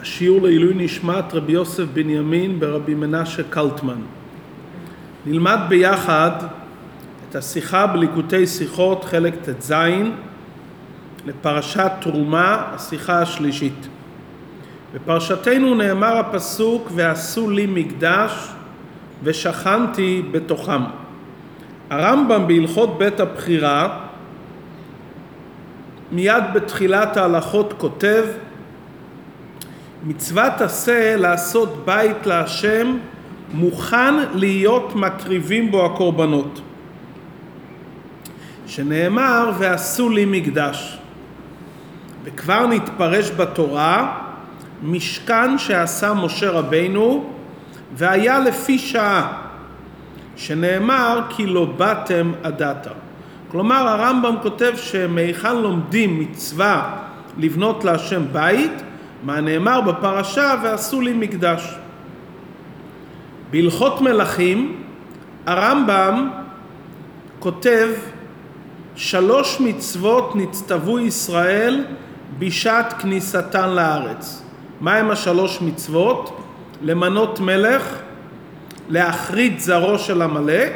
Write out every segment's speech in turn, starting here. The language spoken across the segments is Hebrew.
השיעור לעילוי נשמת רבי יוסף בנימין ברבי מנשה קלטמן. נלמד ביחד את השיחה בליקוטי שיחות חלק ט"ז לפרשת תרומה, השיחה השלישית. בפרשתנו נאמר הפסוק ועשו לי מקדש ושכנתי בתוכם. הרמב"ם בהלכות בית הבחירה מיד בתחילת ההלכות כותב מצוות עשה לעשות בית להשם מוכן להיות מקריבים בו הקורבנות. שנאמר ועשו לי מקדש. וכבר נתפרש בתורה משכן שעשה משה רבינו והיה לפי שעה. שנאמר כי לא באתם עדתה. כלומר הרמב"ם כותב שמהיכן לומדים מצווה לבנות להשם בית מה נאמר בפרשה ועשו לי מקדש. בהלכות מלכים הרמב"ם כותב שלוש מצוות נצטוו ישראל בשעת כניסתן לארץ. מהם השלוש מצוות? למנות מלך, להחריד זרעו של עמלק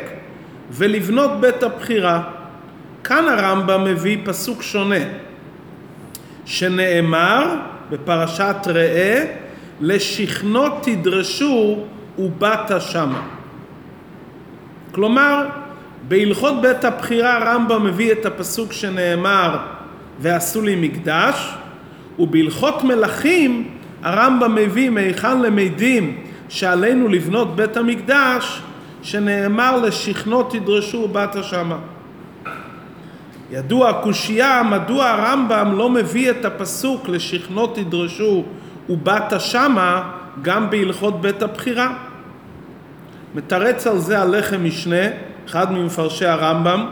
ולבנות בית הבחירה. כאן הרמב"ם מביא פסוק שונה שנאמר בפרשת ראה לשכנות תדרשו ובאת שמה. כלומר בהלכות בית הבחירה הרמב"ם מביא את הפסוק שנאמר ועשו לי מקדש ובהלכות מלכים הרמב"ם מביא מהיכן למדים שעלינו לבנות בית המקדש שנאמר לשכנות תדרשו ובאת שמה. ידוע הקושייה מדוע הרמב"ם לא מביא את הפסוק לשכנות תדרשו ובאת שמה גם בהלכות בית הבחירה. מתרץ על זה הלחם משנה, אחד ממפרשי הרמב"ם,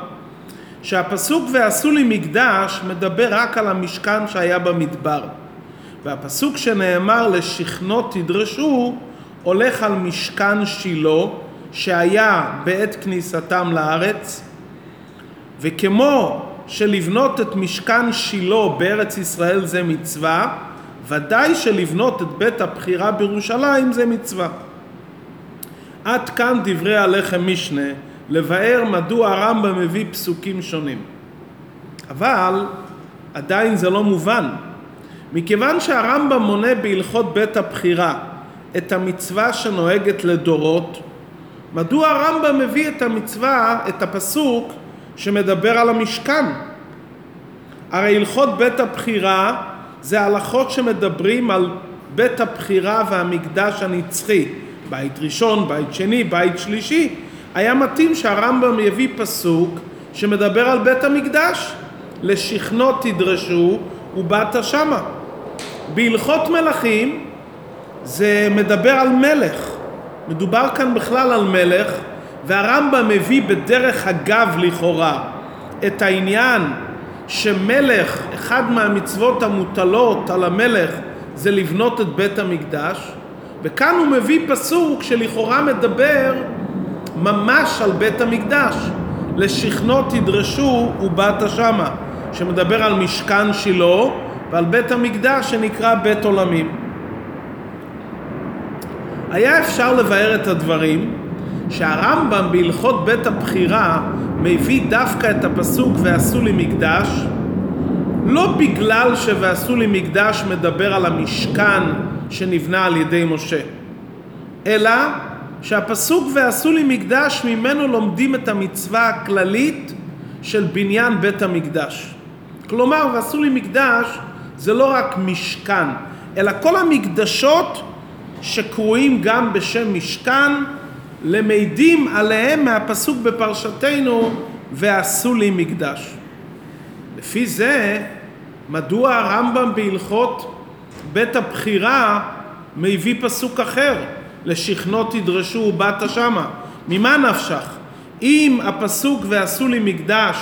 שהפסוק ועשו לי מקדש מדבר רק על המשכן שהיה במדבר והפסוק שנאמר לשכנות תדרשו הולך על משכן שילה שהיה בעת כניסתם לארץ וכמו שלבנות את משכן שילה בארץ ישראל זה מצווה, ודאי שלבנות את בית הבחירה בירושלים זה מצווה. עד כאן דברי הלחם משנה, לבאר מדוע הרמב"ם מביא פסוקים שונים. אבל עדיין זה לא מובן. מכיוון שהרמב"ם מונה בהלכות בית הבחירה את המצווה שנוהגת לדורות, מדוע הרמב"ם מביא את המצווה, את הפסוק, שמדבר על המשכן. הרי הלכות בית הבחירה זה הלכות שמדברים על בית הבחירה והמקדש הנצחי. בית ראשון, בית שני, בית שלישי. היה מתאים שהרמב"ם יביא פסוק שמדבר על בית המקדש. לשכנות תדרשו ובאת שמה. בהלכות מלכים זה מדבר על מלך. מדובר כאן בכלל על מלך והרמב"ם מביא בדרך אגב לכאורה את העניין שמלך, אחד מהמצוות המוטלות על המלך זה לבנות את בית המקדש וכאן הוא מביא פסוק שלכאורה מדבר ממש על בית המקדש. לשכנות תדרשו ובאת שמה שמדבר על משכן שילה ועל בית המקדש שנקרא בית עולמים. היה אפשר לבאר את הדברים שהרמב"ם בהלכות בית הבחירה מביא דווקא את הפסוק ועשו לי מקדש לא בגלל ש"ועשו לי מקדש" מדבר על המשכן שנבנה על ידי משה אלא שהפסוק ועשו לי מקדש ממנו לומדים את המצווה הכללית של בניין בית המקדש. כלומר ועשו לי מקדש זה לא רק משכן אלא כל המקדשות שקרויים גם בשם משכן למדים עליהם מהפסוק בפרשתנו ועשו לי מקדש. לפי זה, מדוע הרמב"ם בהלכות בית הבחירה מביא פסוק אחר, לשכנות תדרשו ובאת שמה? ממה נפשך? אם הפסוק ועשו לי מקדש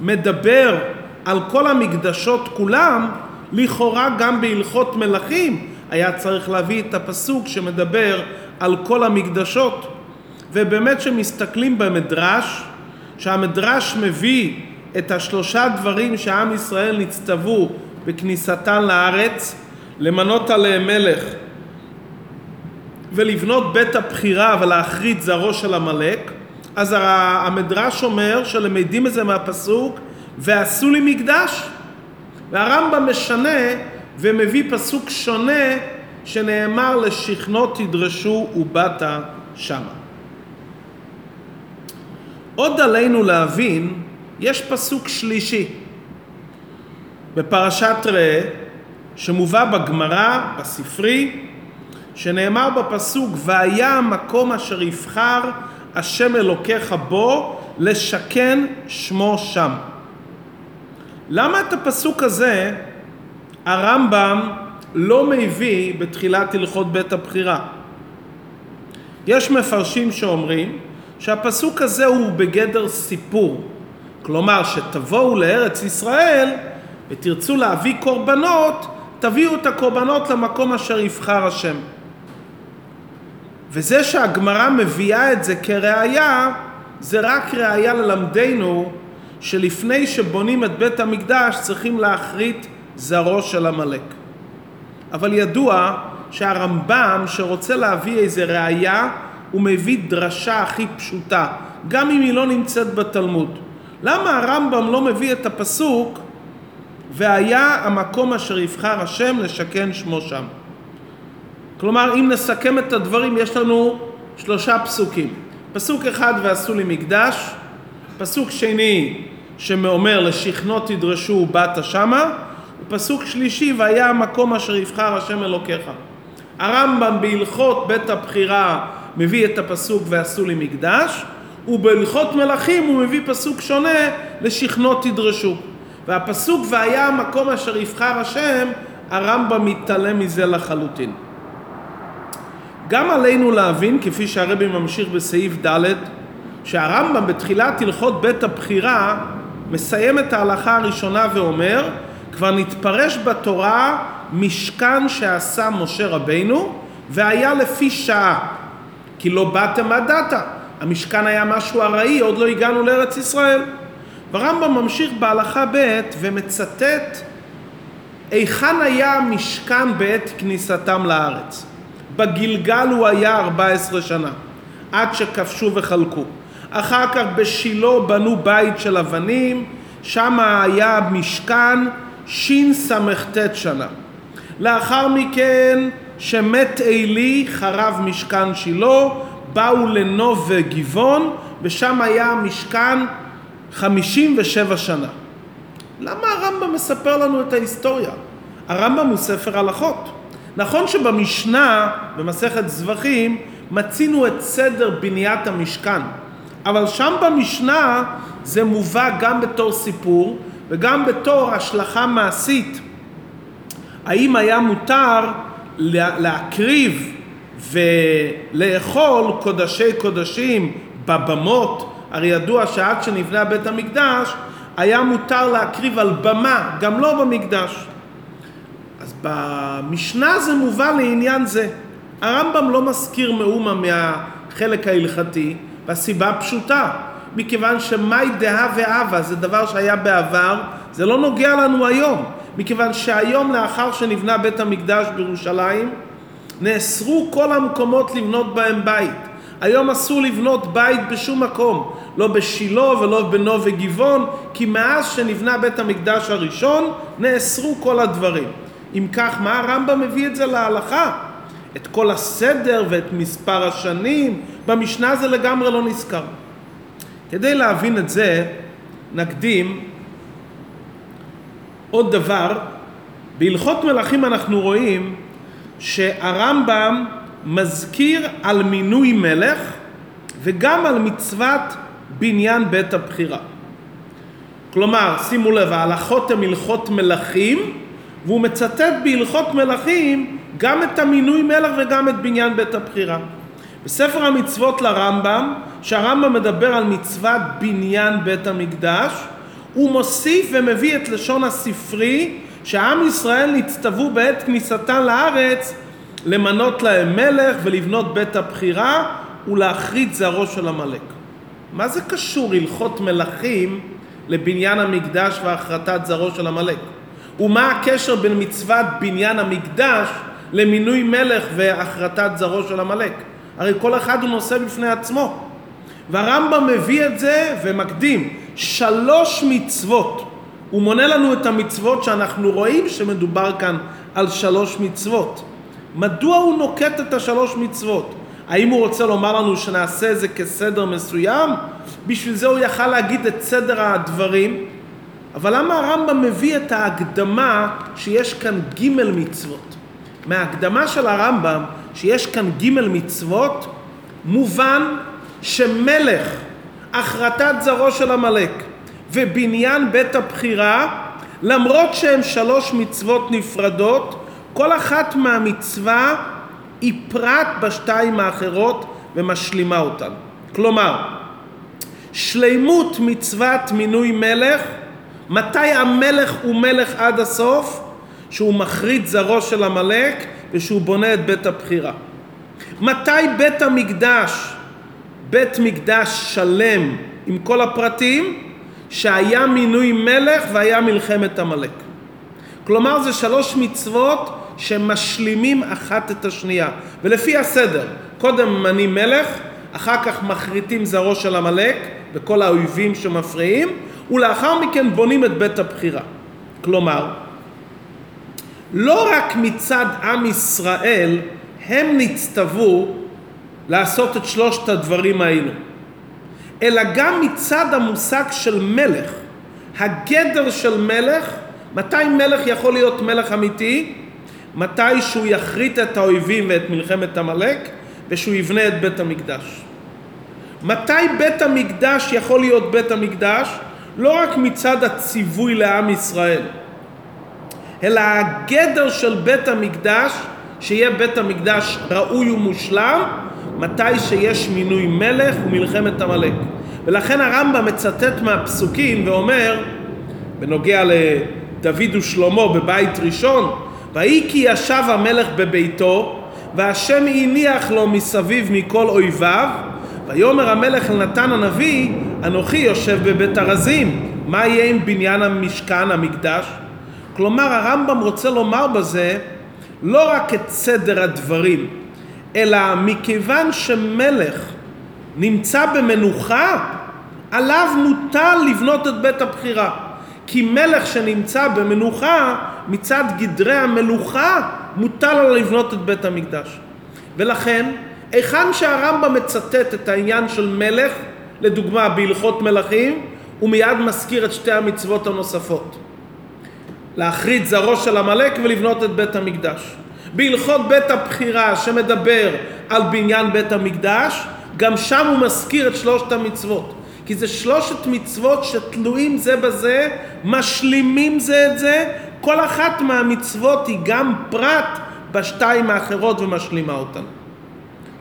מדבר על כל המקדשות כולם, לכאורה גם בהלכות מלכים היה צריך להביא את הפסוק שמדבר על כל המקדשות. ובאמת שמסתכלים במדרש, שהמדרש מביא את השלושה דברים שעם ישראל נצטוו בכניסתן לארץ, למנות עליהם מלך ולבנות בית הבחירה ולהכרית זרעו של עמלק, אז המדרש אומר שלמדים את זה מהפסוק ועשו לי מקדש. והרמב"ם משנה ומביא פסוק שונה שנאמר לשכנו תדרשו ובאת שמה. עוד עלינו להבין, יש פסוק שלישי בפרשת ראה שמובא בגמרא, בספרי, שנאמר בפסוק והיה המקום אשר יבחר השם אלוקיך בו לשכן שמו שם. למה את הפסוק הזה הרמב"ם לא מביא בתחילת הלכות בית הבחירה? יש מפרשים שאומרים שהפסוק הזה הוא בגדר סיפור. כלומר, שתבואו לארץ ישראל ותרצו להביא קורבנות, תביאו את הקורבנות למקום אשר יבחר השם. וזה שהגמרא מביאה את זה כראיה, זה רק ראיה ללמדנו שלפני שבונים את בית המקדש צריכים להכרית זרעו של עמלק. אבל ידוע שהרמב"ם שרוצה להביא איזה ראיה הוא מביא דרשה הכי פשוטה, גם אם היא לא נמצאת בתלמוד. למה הרמב"ם לא מביא את הפסוק והיה המקום אשר יבחר השם לשכן שמו שם? כלומר, אם נסכם את הדברים, יש לנו שלושה פסוקים. פסוק אחד, ועשו לי מקדש. פסוק שני, שאומר, לשכנו תדרשו ובאת שמה. ופסוק שלישי, והיה המקום אשר יבחר השם אלוקיך. הרמב"ם בהלכות בית הבחירה מביא את הפסוק ועשו לי מקדש, ובהלכות מלכים הוא מביא פסוק שונה, לשכנו תדרשו. והפסוק והיה המקום אשר יבחר השם, הרמב"ם מתעלם מזה לחלוטין. גם עלינו להבין, כפי שהרבי ממשיך בסעיף ד', שהרמב"ם בתחילת הלכות בית הבחירה מסיים את ההלכה הראשונה ואומר כבר נתפרש בתורה משכן שעשה משה רבינו והיה לפי שעה כי לא באתם עד דתה המשכן היה משהו ארעי עוד לא הגענו לארץ ישראל והרמב"ם ממשיך בהלכה ב' ומצטט היכן היה המשכן בעת כניסתם לארץ בגלגל הוא היה 14 שנה, עד שכבשו וחלקו. אחר כך בשילה בנו בית של אבנים, שם היה משכן שס"ט שנה. לאחר מכן, שמת עלי, חרב משכן שילה, באו לנוב וגבעון, ושם היה משכן 57 שנה. למה הרמב"ם מספר לנו את ההיסטוריה? הרמב"ם הוא ספר הלכות. נכון שבמשנה, במסכת זבחים, מצינו את סדר בניית המשכן, אבל שם במשנה זה מובא גם בתור סיפור וגם בתור השלכה מעשית. האם היה מותר להקריב ולאכול קודשי קודשים בבמות? הרי ידוע שעד שנבנה בית המקדש היה מותר להקריב על במה, גם לא במקדש. במשנה זה מובא לעניין זה. הרמב"ם לא מזכיר מאומה מהחלק ההלכתי, והסיבה פשוטה, מכיוון שמאי דעה ואבה זה דבר שהיה בעבר, זה לא נוגע לנו היום, מכיוון שהיום לאחר שנבנה בית המקדש בירושלים, נאסרו כל המקומות לבנות בהם בית. היום אסור לבנות בית בשום מקום, לא בשילה ולא בנוב וגבעון, כי מאז שנבנה בית המקדש הראשון נאסרו כל הדברים. אם כך, מה הרמב"ם מביא את זה להלכה? את כל הסדר ואת מספר השנים, במשנה זה לגמרי לא נזכר. כדי להבין את זה, נקדים עוד דבר, בהלכות מלכים אנחנו רואים שהרמב"ם מזכיר על מינוי מלך וגם על מצוות בניין בית הבחירה. כלומר, שימו לב, ההלכות הן הלכות מלכים והוא מצטט בהלכות מלכים גם את המינוי מלך וגם את בניין בית הבחירה. בספר המצוות לרמב"ם, שהרמב"ם מדבר על מצוות בניין בית המקדש, הוא מוסיף ומביא את לשון הספרי שעם ישראל נצטוו בעת כניסתם לארץ למנות להם מלך ולבנות בית הבחירה ולהכרית זרעו של עמלק. מה זה קשור הלכות מלכים לבניין המקדש והכרתת זרעו של עמלק? ומה הקשר בין מצוות בניין המקדש למינוי מלך והחרטת זרעו של עמלק? הרי כל אחד הוא נושא בפני עצמו. והרמב"ם מביא את זה ומקדים שלוש מצוות. הוא מונה לנו את המצוות שאנחנו רואים שמדובר כאן על שלוש מצוות. מדוע הוא נוקט את השלוש מצוות? האם הוא רוצה לומר לנו שנעשה את זה כסדר מסוים? בשביל זה הוא יכל להגיד את סדר הדברים. אבל למה הרמב"ם מביא את ההקדמה שיש כאן ג' מצוות? מההקדמה של הרמב"ם שיש כאן ג' מצוות מובן שמלך, החרטת זרעו של עמלק ובניין בית הבחירה למרות שהם שלוש מצוות נפרדות כל אחת מהמצווה היא פרט בשתיים האחרות ומשלימה אותן. כלומר, שלימות מצוות מינוי מלך, מתי המלך הוא מלך עד הסוף? שהוא מחריד זרעו של עמלק ושהוא בונה את בית הבחירה. מתי בית המקדש, בית מקדש שלם עם כל הפרטים, שהיה מינוי מלך והיה מלחמת עמלק. כלומר זה שלוש מצוות שמשלימים אחת את השנייה. ולפי הסדר, קודם ממנים מלך, אחר כך מחריטים זרעו של עמלק וכל האויבים שמפריעים, ולאחר מכן בונים את בית הבחירה. כלומר, לא רק מצד עם ישראל הם נצטוו לעשות את שלושת הדברים האלו, אלא גם מצד המושג של מלך. הגדר של מלך, מתי מלך יכול להיות מלך אמיתי? מתי שהוא יכרית את האויבים ואת מלחמת עמלק ושהוא יבנה את בית המקדש. מתי בית המקדש יכול להיות בית המקדש? לא רק מצד הציווי לעם ישראל, אלא הגדר של בית המקדש, שיהיה בית המקדש ראוי ומושלם, מתי שיש מינוי מלך ומלחמת עמלק. ולכן הרמב"ם מצטט מהפסוקים ואומר, בנוגע לדוד ושלמה בבית ראשון, ויהי כי ישב המלך בביתו, והשם הניח לו מסביב מכל אויביו, ויאמר המלך אל נתן הנביא, אנוכי יושב בבית ארזים, מה יהיה עם בניין המשכן, המקדש? כלומר הרמב"ם רוצה לומר בזה לא רק את סדר הדברים, אלא מכיוון שמלך נמצא במנוחה, עליו מוטל לבנות את בית הבחירה. כי מלך שנמצא במנוחה, מצד גדרי המלוכה, מוטל עליו לבנות את בית המקדש. ולכן, היכן שהרמב"ם מצטט את העניין של מלך, לדוגמה בהלכות מלכים, הוא מיד מזכיר את שתי המצוות הנוספות. להחריד זרעו של עמלק ולבנות את בית המקדש. בהלכות בית הבחירה שמדבר על בניין בית המקדש, גם שם הוא מזכיר את שלושת המצוות. כי זה שלושת מצוות שתלויים זה בזה, משלימים זה את זה, כל אחת מהמצוות היא גם פרט בשתיים האחרות ומשלימה אותן.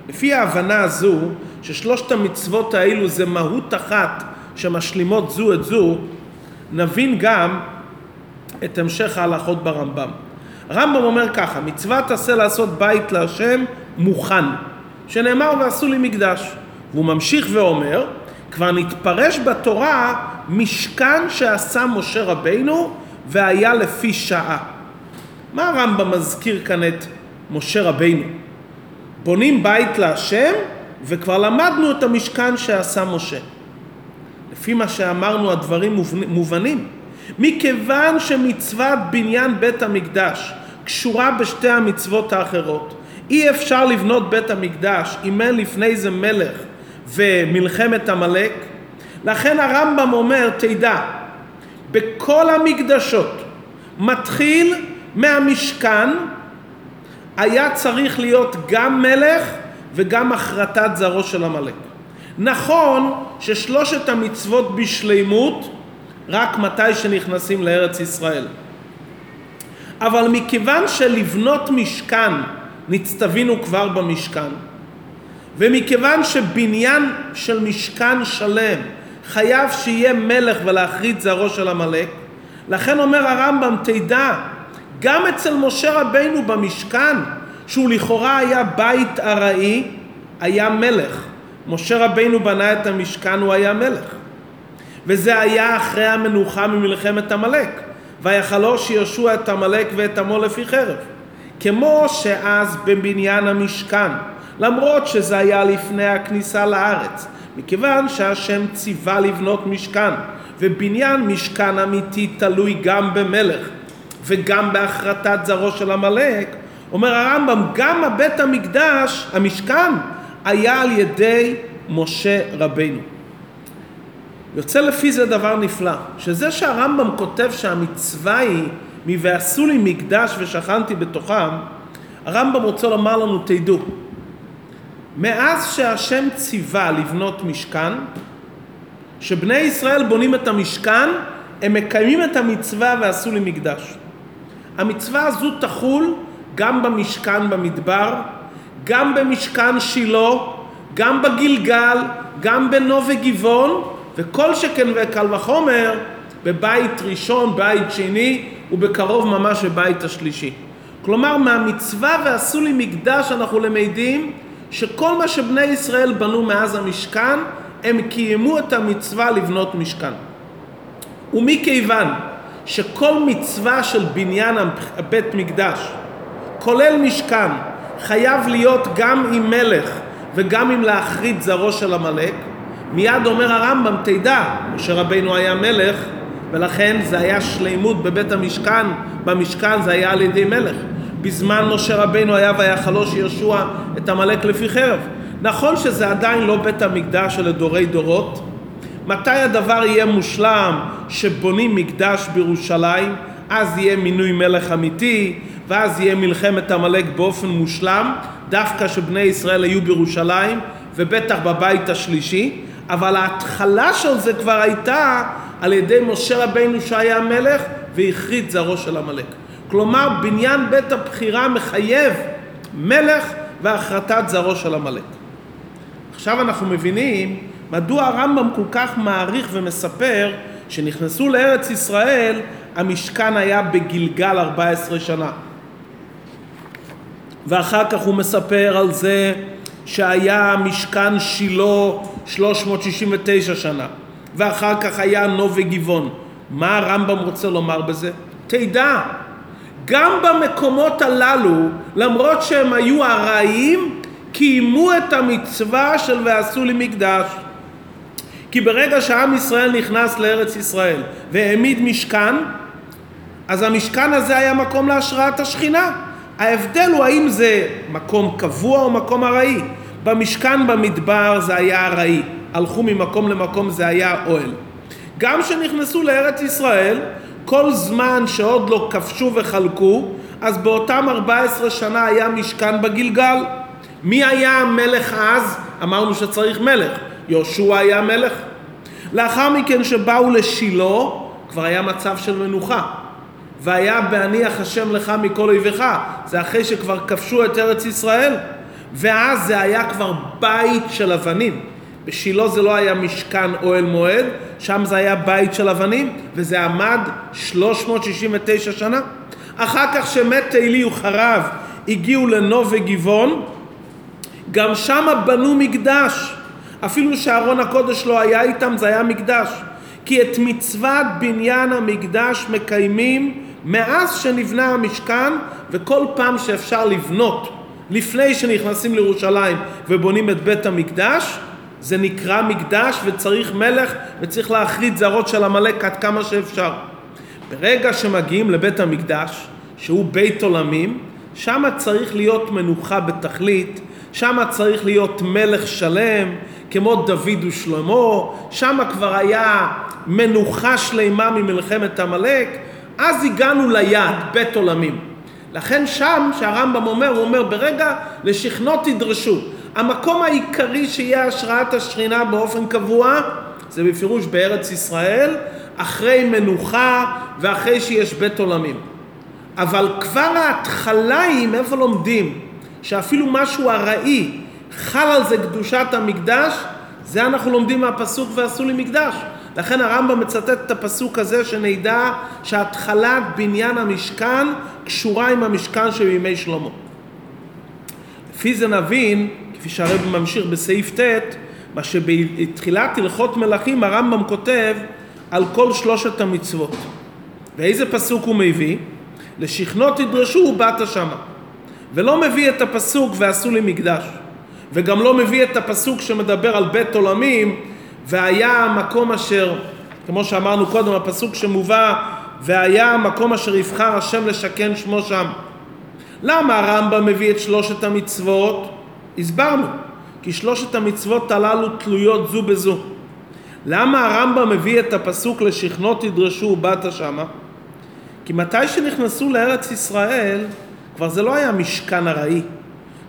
לפי ההבנה הזו, ששלושת המצוות האלו זה מהות אחת שמשלימות זו את זו, נבין גם את המשך ההלכות ברמב"ם. הרמב"ם אומר ככה, מצוות תעשה לעשות בית להשם מוכן, שנאמר ועשו לי מקדש. והוא ממשיך ואומר, כבר נתפרש בתורה משכן שעשה משה רבינו והיה לפי שעה. מה הרמב"ם מזכיר כאן את משה רבינו? בונים בית להשם וכבר למדנו את המשכן שעשה משה. לפי מה שאמרנו הדברים מובנים. מכיוון שמצוות בניין בית המקדש קשורה בשתי המצוות האחרות, אי אפשר לבנות בית המקדש אם אין לפני זה מלך ומלחמת עמלק. לכן הרמב"ם אומר, תדע, בכל המקדשות, מתחיל מהמשכן, היה צריך להיות גם מלך וגם החרטת זרעו של עמלק. נכון ששלושת המצוות בשלימות רק מתי שנכנסים לארץ ישראל. אבל מכיוון שלבנות משכן נצטווינו כבר במשכן, ומכיוון שבניין של משכן שלם חייב שיהיה מלך ולהחריד זרעו של עמלק, לכן אומר הרמב"ם, תדע, גם אצל משה רבינו במשכן, שהוא לכאורה היה בית ארעי, היה מלך. משה רבינו בנה את המשכן, הוא היה מלך. וזה היה אחרי המנוחה ממלחמת עמלק. ויחלוש יהושע את עמלק ואת עמו לפי חרב. כמו שאז בבניין המשכן, למרות שזה היה לפני הכניסה לארץ, מכיוון שהשם ציווה לבנות משכן, ובניין משכן אמיתי תלוי גם במלך וגם בהחרטת זרעו של עמלק, אומר הרמב"ם, גם הבית המקדש, המשכן, היה על ידי משה רבינו. יוצא לפי זה דבר נפלא, שזה שהרמב"ם כותב שהמצווה היא מ"ועשו לי מקדש ושכנתי בתוכם", הרמב"ם רוצה לומר לנו, תדעו, מאז שהשם ציווה לבנות משכן, שבני ישראל בונים את המשכן, הם מקיימים את המצווה ועשו לי מקדש. המצווה הזו תחול גם במשכן במדבר, גם במשכן שילה, גם בגלגל, גם בנובי גבעון, וכל שכן וקל וחומר בבית ראשון, בית שני, ובקרוב ממש בבית השלישי. כלומר, מהמצווה ועשו לי מקדש אנחנו למדים שכל מה שבני ישראל בנו מאז המשכן, הם קיימו את המצווה לבנות משכן. ומכיוון שכל מצווה של בניין בית מקדש, כולל משכן, חייב להיות גם עם מלך וגם עם להחריד זרעו של עמלק, מיד אומר הרמב"ם, תדע, משה רבינו היה מלך, ולכן זה היה שלימות בבית המשכן, במשכן זה היה על ידי מלך. בזמן משה רבינו היה ויחלוש יהושע את עמלק לפי חרב. נכון שזה עדיין לא בית המקדש של דורי דורות. מתי הדבר יהיה מושלם שבונים מקדש בירושלים? אז יהיה מינוי מלך אמיתי, ואז יהיה מלחמת עמלק באופן מושלם, דווקא שבני ישראל היו בירושלים, ובטח בבית השלישי, אבל ההתחלה של זה כבר הייתה על ידי משה רבינו שהיה מלך והכרית זרעו של עמלק. כלומר, בניין בית הבחירה מחייב מלך והכרתת זרעו של עמלק. עכשיו אנחנו מבינים מדוע הרמב"ם כל כך מעריך ומספר שנכנסו לארץ ישראל, המשכן היה בגלגל 14 שנה. ואחר כך הוא מספר על זה שהיה משכן שילה 369 שנה, ואחר כך היה נובי גבעון. מה הרמב"ם רוצה לומר בזה? תדע, גם במקומות הללו, למרות שהם היו ארעיים, קיימו את המצווה של ועשו לי מקדש. כי ברגע שעם ישראל נכנס לארץ ישראל והעמיד משכן, אז המשכן הזה היה מקום להשראת השכינה. ההבדל הוא האם זה מקום קבוע או מקום ארעי. במשכן במדבר זה היה ארעי, הלכו ממקום למקום זה היה אוהל. גם כשנכנסו לארץ ישראל, כל זמן שעוד לא כבשו וחלקו, אז באותם 14 שנה היה משכן בגלגל. מי היה המלך אז? אמרנו שצריך מלך. יהושע היה מלך. לאחר מכן שבאו לשילה, כבר היה מצב של מנוחה. והיה בהניח השם לך מכל אויביך. זה אחרי שכבר כבשו את ארץ ישראל. ואז זה היה כבר בית של אבנים. בשילה זה לא היה משכן אוהל מועד, שם זה היה בית של אבנים, וזה עמד 369 שנה. אחר כך שמת עלי וחרב, הגיעו לנובי גבעון, גם שם בנו מקדש. אפילו שארון הקודש לא היה איתם, זה היה מקדש. כי את מצוות בניין המקדש מקיימים מאז שנבנה המשכן, וכל פעם שאפשר לבנות לפני שנכנסים לירושלים ובונים את בית המקדש, זה נקרא מקדש וצריך מלך וצריך להחריד זרות של עמלק עד כמה שאפשר. ברגע שמגיעים לבית המקדש, שהוא בית עולמים, שם צריך להיות מנוחה בתכלית, שם צריך להיות מלך שלם, כמו דוד ושלמה, שם כבר היה מנוחה שלמה ממלחמת עמלק, אז הגענו ליעד, בית עולמים. לכן שם, שהרמב"ם אומר, הוא אומר, ברגע לשכנות תדרשו. המקום העיקרי שיהיה השראת השכינה באופן קבוע, זה בפירוש בארץ ישראל, אחרי מנוחה ואחרי שיש בית עולמים. אבל כבר ההתחלה היא, מאיפה לומדים? שאפילו משהו ארעי חל על זה קדושת המקדש, זה אנחנו לומדים מהפסוק ועשו לי מקדש. לכן הרמב"ם מצטט את הפסוק הזה שנדע שהתחלת בניין המשכן קשורה עם המשכן של ימי שלמה. לפי זה נבין, כפי שהרב ממשיך בסעיף ט', מה שבתחילת הלכות מלכים הרמב"ם כותב על כל שלושת המצוות. ואיזה פסוק הוא מביא? לשכנו תדרשו ובאת שמה. ולא מביא את הפסוק ועשו לי מקדש. וגם לא מביא את הפסוק שמדבר על בית עולמים והיה המקום אשר, כמו שאמרנו קודם, הפסוק שמובא והיה המקום אשר יבחר השם לשכן שמו שם. למה הרמב"ם מביא את שלושת המצוות? הסברנו, כי שלושת המצוות הללו תלויות זו בזו. למה הרמב"ם מביא את הפסוק לשכנו תדרשו ובאת שמה? כי מתי שנכנסו לארץ ישראל, כבר זה לא היה משכן ארעי,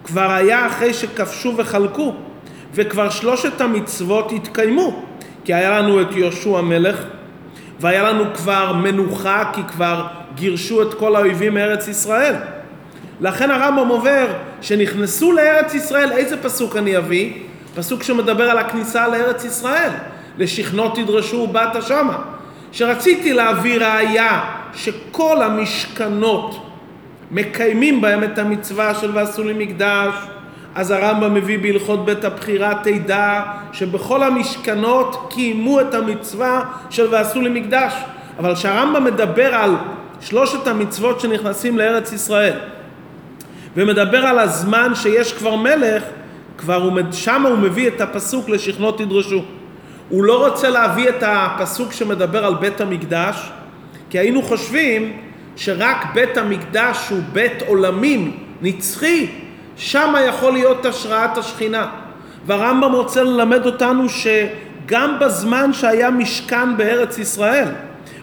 כבר היה אחרי שכבשו וחלקו, וכבר שלושת המצוות התקיימו, כי היה לנו את יהושע המלך, והיה לנו כבר מנוחה, כי כבר גירשו את כל האויבים מארץ ישראל. לכן הרמב"ם עובר, שנכנסו לארץ ישראל, איזה פסוק אני אביא? פסוק שמדבר על הכניסה לארץ ישראל. לשכנו תדרשו ובאת שמה. שרציתי להביא ראיה שכל המשכנות מקיימים בהם את המצווה של ועשו לי מקדש, אז הרמב"ם מביא בהלכות בית הבחירה תדע שבכל המשכנות קיימו את המצווה של ועשו לי מקדש. אבל כשהרמב"ם מדבר על שלושת המצוות שנכנסים לארץ ישראל ומדבר על הזמן שיש כבר מלך, כבר הוא, שם הוא מביא את הפסוק לשכנו תדרשו. הוא לא רוצה להביא את הפסוק שמדבר על בית המקדש, כי היינו חושבים שרק בית המקדש הוא בית עולמים נצחי, שם יכול להיות השראת השכינה. והרמב"ם רוצה ללמד אותנו שגם בזמן שהיה משכן בארץ ישראל,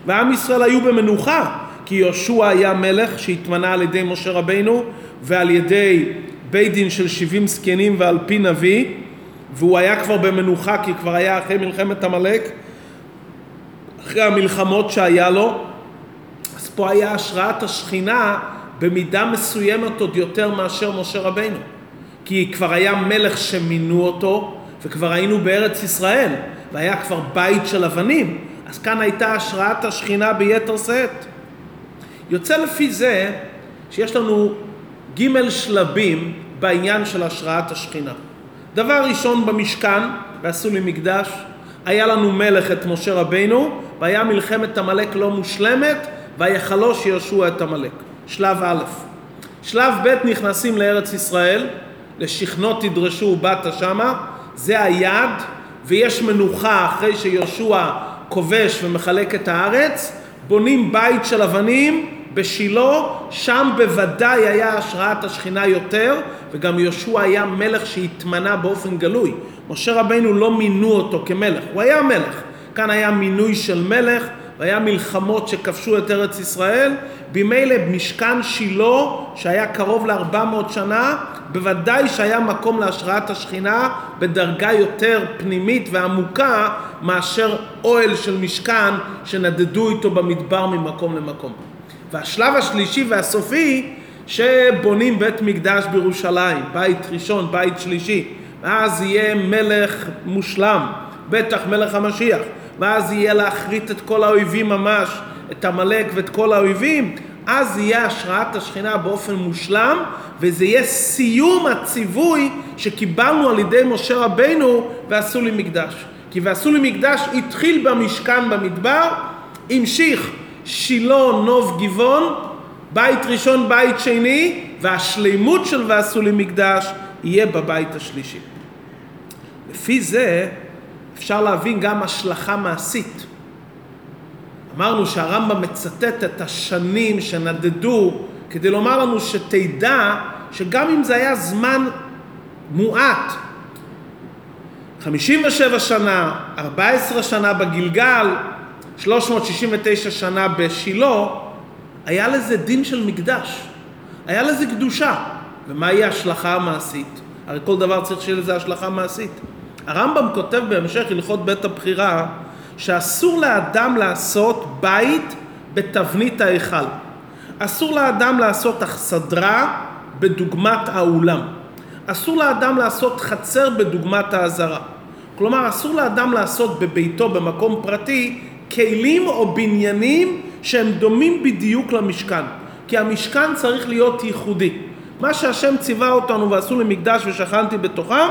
ועם ישראל היו במנוחה, כי יהושע היה מלך שהתמנה על ידי משה רבינו ועל ידי בית דין של שבעים זקנים ועל פי נביא, והוא היה כבר במנוחה כי כבר היה אחרי מלחמת עמלק, אחרי המלחמות שהיה לו, אז פה היה השראת השכינה במידה מסוימת עוד יותר מאשר משה רבינו. כי כבר היה מלך שמינו אותו, וכבר היינו בארץ ישראל, והיה כבר בית של אבנים, אז כאן הייתה השראת השכינה ביתר שאת. יוצא לפי זה שיש לנו ג' שלבים בעניין של השראת השכינה. דבר ראשון במשכן, ועשו לי מקדש, היה לנו מלך את משה רבינו, והיה מלחמת עמלק לא מושלמת, ויחלוש יהושע את עמלק. שלב א'. שלב ב' נכנסים לארץ ישראל, לשכנו תדרשו ובאת שמה, זה היעד, ויש מנוחה אחרי שיהושע כובש ומחלק את הארץ, בונים בית של אבנים בשילה, שם בוודאי היה השראת השכינה יותר, וגם יהושע היה מלך שהתמנה באופן גלוי. משה רבינו לא מינו אותו כמלך, הוא היה מלך. כאן היה מינוי של מלך, והיה מלחמות שכבשו את ארץ ישראל. במילא משכן שילה, שהיה קרוב ל-400 שנה, בוודאי שהיה מקום להשראת השכינה בדרגה יותר פנימית ועמוקה מאשר אוהל של משכן שנדדו איתו במדבר ממקום למקום. והשלב השלישי והסופי שבונים בית מקדש בירושלים, בית ראשון, בית שלישי, ואז יהיה מלך מושלם, בטח מלך המשיח, ואז יהיה להכרית את כל האויבים ממש, את עמלק ואת כל האויבים, אז יהיה השראת השכינה באופן מושלם, וזה יהיה סיום הציווי שקיבלנו על ידי משה רבינו ועשו לי מקדש. כי ועשו לי מקדש התחיל במשכן במדבר, המשיך שילה, נוב, גבעון, בית ראשון, בית שני, והשלימות של ועשו לי מקדש יהיה בבית השלישי. לפי זה אפשר להבין גם השלכה מעשית. אמרנו שהרמב"ם מצטט את השנים שנדדו כדי לומר לנו שתדע שגם אם זה היה זמן מועט, 57 שנה, 14 שנה בגלגל, 369 שנה בשילה, היה לזה דין של מקדש, היה לזה קדושה. ומהי ההשלכה המעשית? הרי כל דבר צריך שיהיה לזה השלכה מעשית. הרמב"ם כותב בהמשך הלכות בית הבחירה שאסור לאדם לעשות בית בתבנית ההיכל. אסור לאדם לעשות אכסדרה בדוגמת האולם. אסור לאדם לעשות חצר בדוגמת האזהרה. כלומר, אסור לאדם לעשות בביתו, במקום פרטי, כלים או בניינים שהם דומים בדיוק למשכן. כי המשכן צריך להיות ייחודי. מה שהשם ציווה אותנו ועשו לי מקדש ושכנתי בתוכם,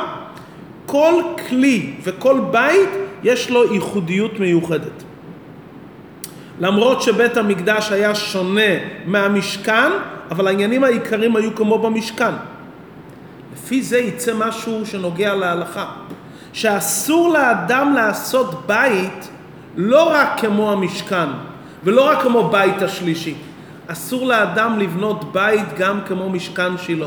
כל כלי וכל בית יש לו ייחודיות מיוחדת. למרות שבית המקדש היה שונה מהמשכן, אבל העניינים העיקריים היו כמו במשכן. לפי זה יצא משהו שנוגע להלכה, שאסור לאדם לעשות בית לא רק כמו המשכן, ולא רק כמו בית השלישי. אסור לאדם לבנות בית גם כמו משכן שילה,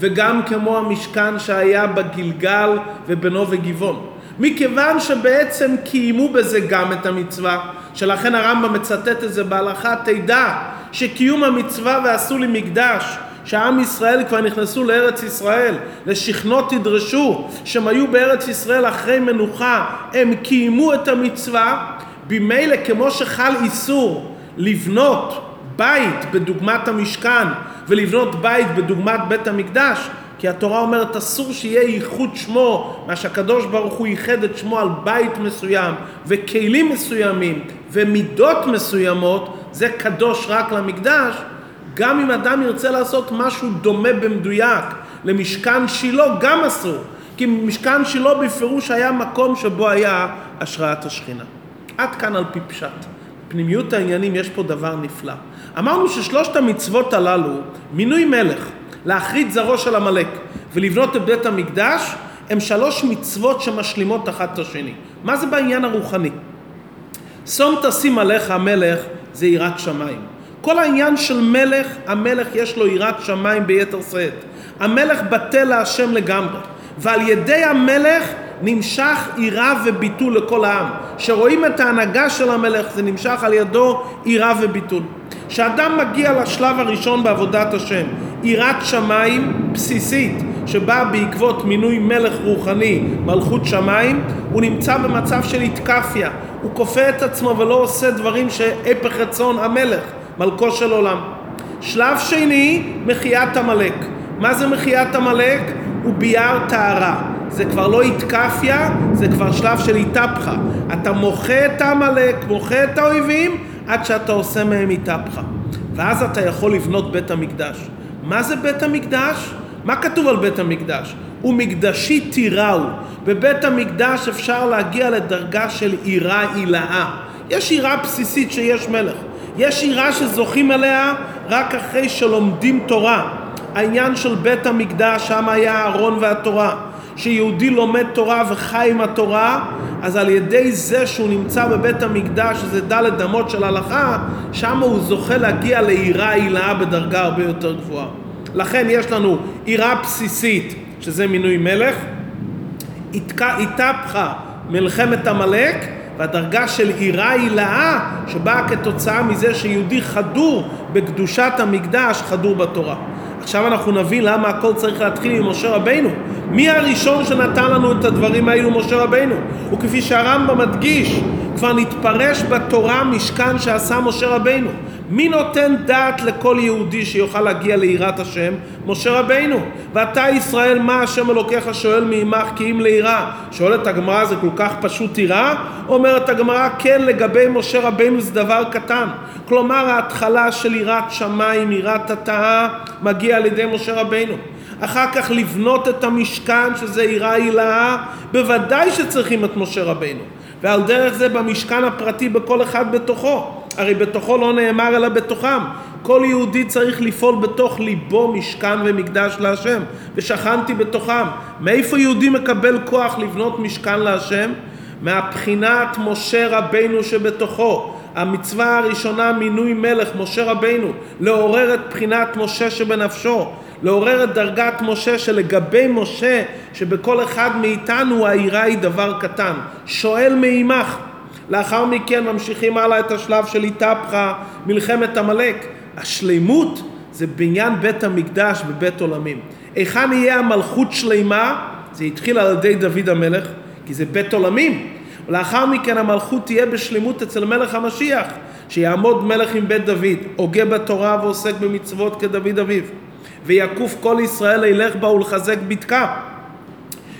וגם כמו המשכן שהיה בגלגל ובנו וגבעון. מכיוון שבעצם קיימו בזה גם את המצווה, שלכן הרמב"ם מצטט את זה בהלכה, תדע שקיום המצווה ועשו לי מקדש, שעם ישראל כבר נכנסו לארץ ישראל, לשכנות תדרשו, שהם היו בארץ ישראל אחרי מנוחה, הם קיימו את המצווה, במילא כמו שחל איסור לבנות בית בדוגמת המשכן ולבנות בית בדוגמת בית המקדש, כי התורה אומרת אסור שיהיה ייחוד שמו, מה שהקדוש ברוך הוא ייחד את שמו על בית מסוים וכלים מסוימים ומידות מסוימות, זה קדוש רק למקדש, גם אם אדם ירצה לעשות משהו דומה במדויק למשכן שילה, גם אסור. כי משכן שילה בפירוש היה מקום שבו היה השראת השכינה. עד כאן על פי פשט. פנימיות העניינים יש פה דבר נפלא. אמרנו ששלושת המצוות הללו, מינוי מלך, להחריד זרעו של עמלק ולבנות את בית המקדש, הם שלוש מצוות שמשלימות אחת את השני. מה זה בעניין הרוחני? שום תשים עליך המלך זה יראת שמיים. כל העניין של מלך, המלך יש לו יראת שמיים ביתר שאת. המלך בטל להשם לגמרי, ועל ידי המלך נמשך יראה וביטול לכל העם. שרואים את ההנהגה של המלך זה נמשך על ידו יראה וביטול. כשאדם מגיע לשלב הראשון בעבודת השם, יראת שמיים בסיסית, שבאה בעקבות מינוי מלך רוחני, מלכות שמיים, הוא נמצא במצב של התקפיה. הוא כופה את עצמו ולא עושה דברים שהפך רצון המלך, מלכו של עולם. שלב שני, מחיית עמלק. מה זה מחיית עמלק? הוא ביער טהרה. זה כבר לא התקפיה, זה כבר שלב של התהפכה. אתה מוחה את העמלק, מוחה את האויבים, עד שאתה עושה מהם התהפכה. ואז אתה יכול לבנות בית המקדש. מה זה בית המקדש? מה כתוב על בית המקדש? ומקדשי תיראו. בבית המקדש אפשר להגיע לדרגה של עירה עילאה. יש עירה בסיסית שיש מלך. יש עירה שזוכים עליה רק אחרי שלומדים תורה. העניין של בית המקדש, שם היה הארון והתורה. שיהודי לומד תורה וחי עם התורה, אז על ידי זה שהוא נמצא בבית המקדש, שזה דלת אמות של הלכה, שם הוא זוכה להגיע לעירה עילאה בדרגה הרבה יותר גבוהה. לכן יש לנו עירה בסיסית, שזה מינוי מלך, התהפכה מלחמת עמלק, והדרגה של עירה עילאה שבאה כתוצאה מזה שיהודי חדור בקדושת המקדש, חדור בתורה. עכשיו אנחנו נבין למה הכל צריך להתחיל עם משה רבינו. מי הראשון שנתן לנו את הדברים האלו משה רבינו? וכפי שהרמב"ם מדגיש, כבר נתפרש בתורה משכן שעשה משה רבינו. מי נותן דעת לכל יהודי שיוכל להגיע ליראת השם? משה רבינו. ואתה ישראל, מה השם אלוקיך שואל מעמך כי אם ליראה? שואלת הגמרא, זה כל כך פשוט יראה? אומרת הגמרא, כן, לגבי משה רבינו זה דבר קטן. כלומר, ההתחלה של יראת שמיים, יראת התאה, מגיע על ידי משה רבינו. אחר כך לבנות את המשכן, שזה יראה הילאה, בוודאי שצריכים את משה רבינו. ועל דרך זה במשכן הפרטי בכל אחד בתוכו. הרי בתוכו לא נאמר אלא בתוכם. כל יהודי צריך לפעול בתוך ליבו משכן ומקדש להשם, ושכנתי בתוכם. מאיפה יהודי מקבל כוח לבנות משכן להשם? מהבחינת משה רבינו שבתוכו. המצווה הראשונה מינוי מלך משה רבינו לעורר את בחינת משה שבנפשו לעורר את דרגת משה שלגבי משה שבכל אחד מאיתנו העירה היא דבר קטן שואל מעמך לאחר מכן ממשיכים הלאה את השלב של התהפכה מלחמת עמלק השלימות זה בניין בית המקדש בבית עולמים היכן יהיה המלכות שלימה זה התחיל על ידי דוד המלך כי זה בית עולמים ולאחר מכן המלכות תהיה בשלמות אצל מלך המשיח, שיעמוד מלך עם בית דוד, הוגה בתורה ועוסק במצוות כדוד אביו. ויקוף כל ישראל לילך בה ולחזק בתקה.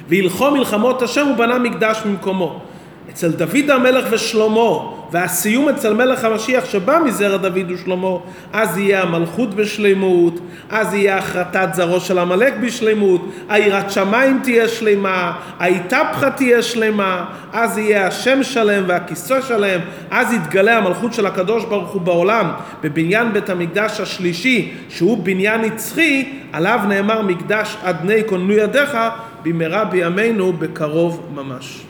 וילחום מלחמות השם ובנה מקדש במקומו. אצל דוד המלך ושלמה והסיום אצל מלך המשיח שבא מזרע דוד ושלמה, אז יהיה המלכות בשלמות, אז יהיה החרטת זרעו של עמלק בשלמות, היראת שמיים תהיה שלמה, האיתפחה תהיה שלמה, אז יהיה השם שלם והכיסא שלם, אז יתגלה המלכות של הקדוש ברוך הוא בעולם, בבניין בית המקדש השלישי, שהוא בניין נצחי, עליו נאמר מקדש עדני כוננו ידיך, במהרה בימינו בקרוב ממש.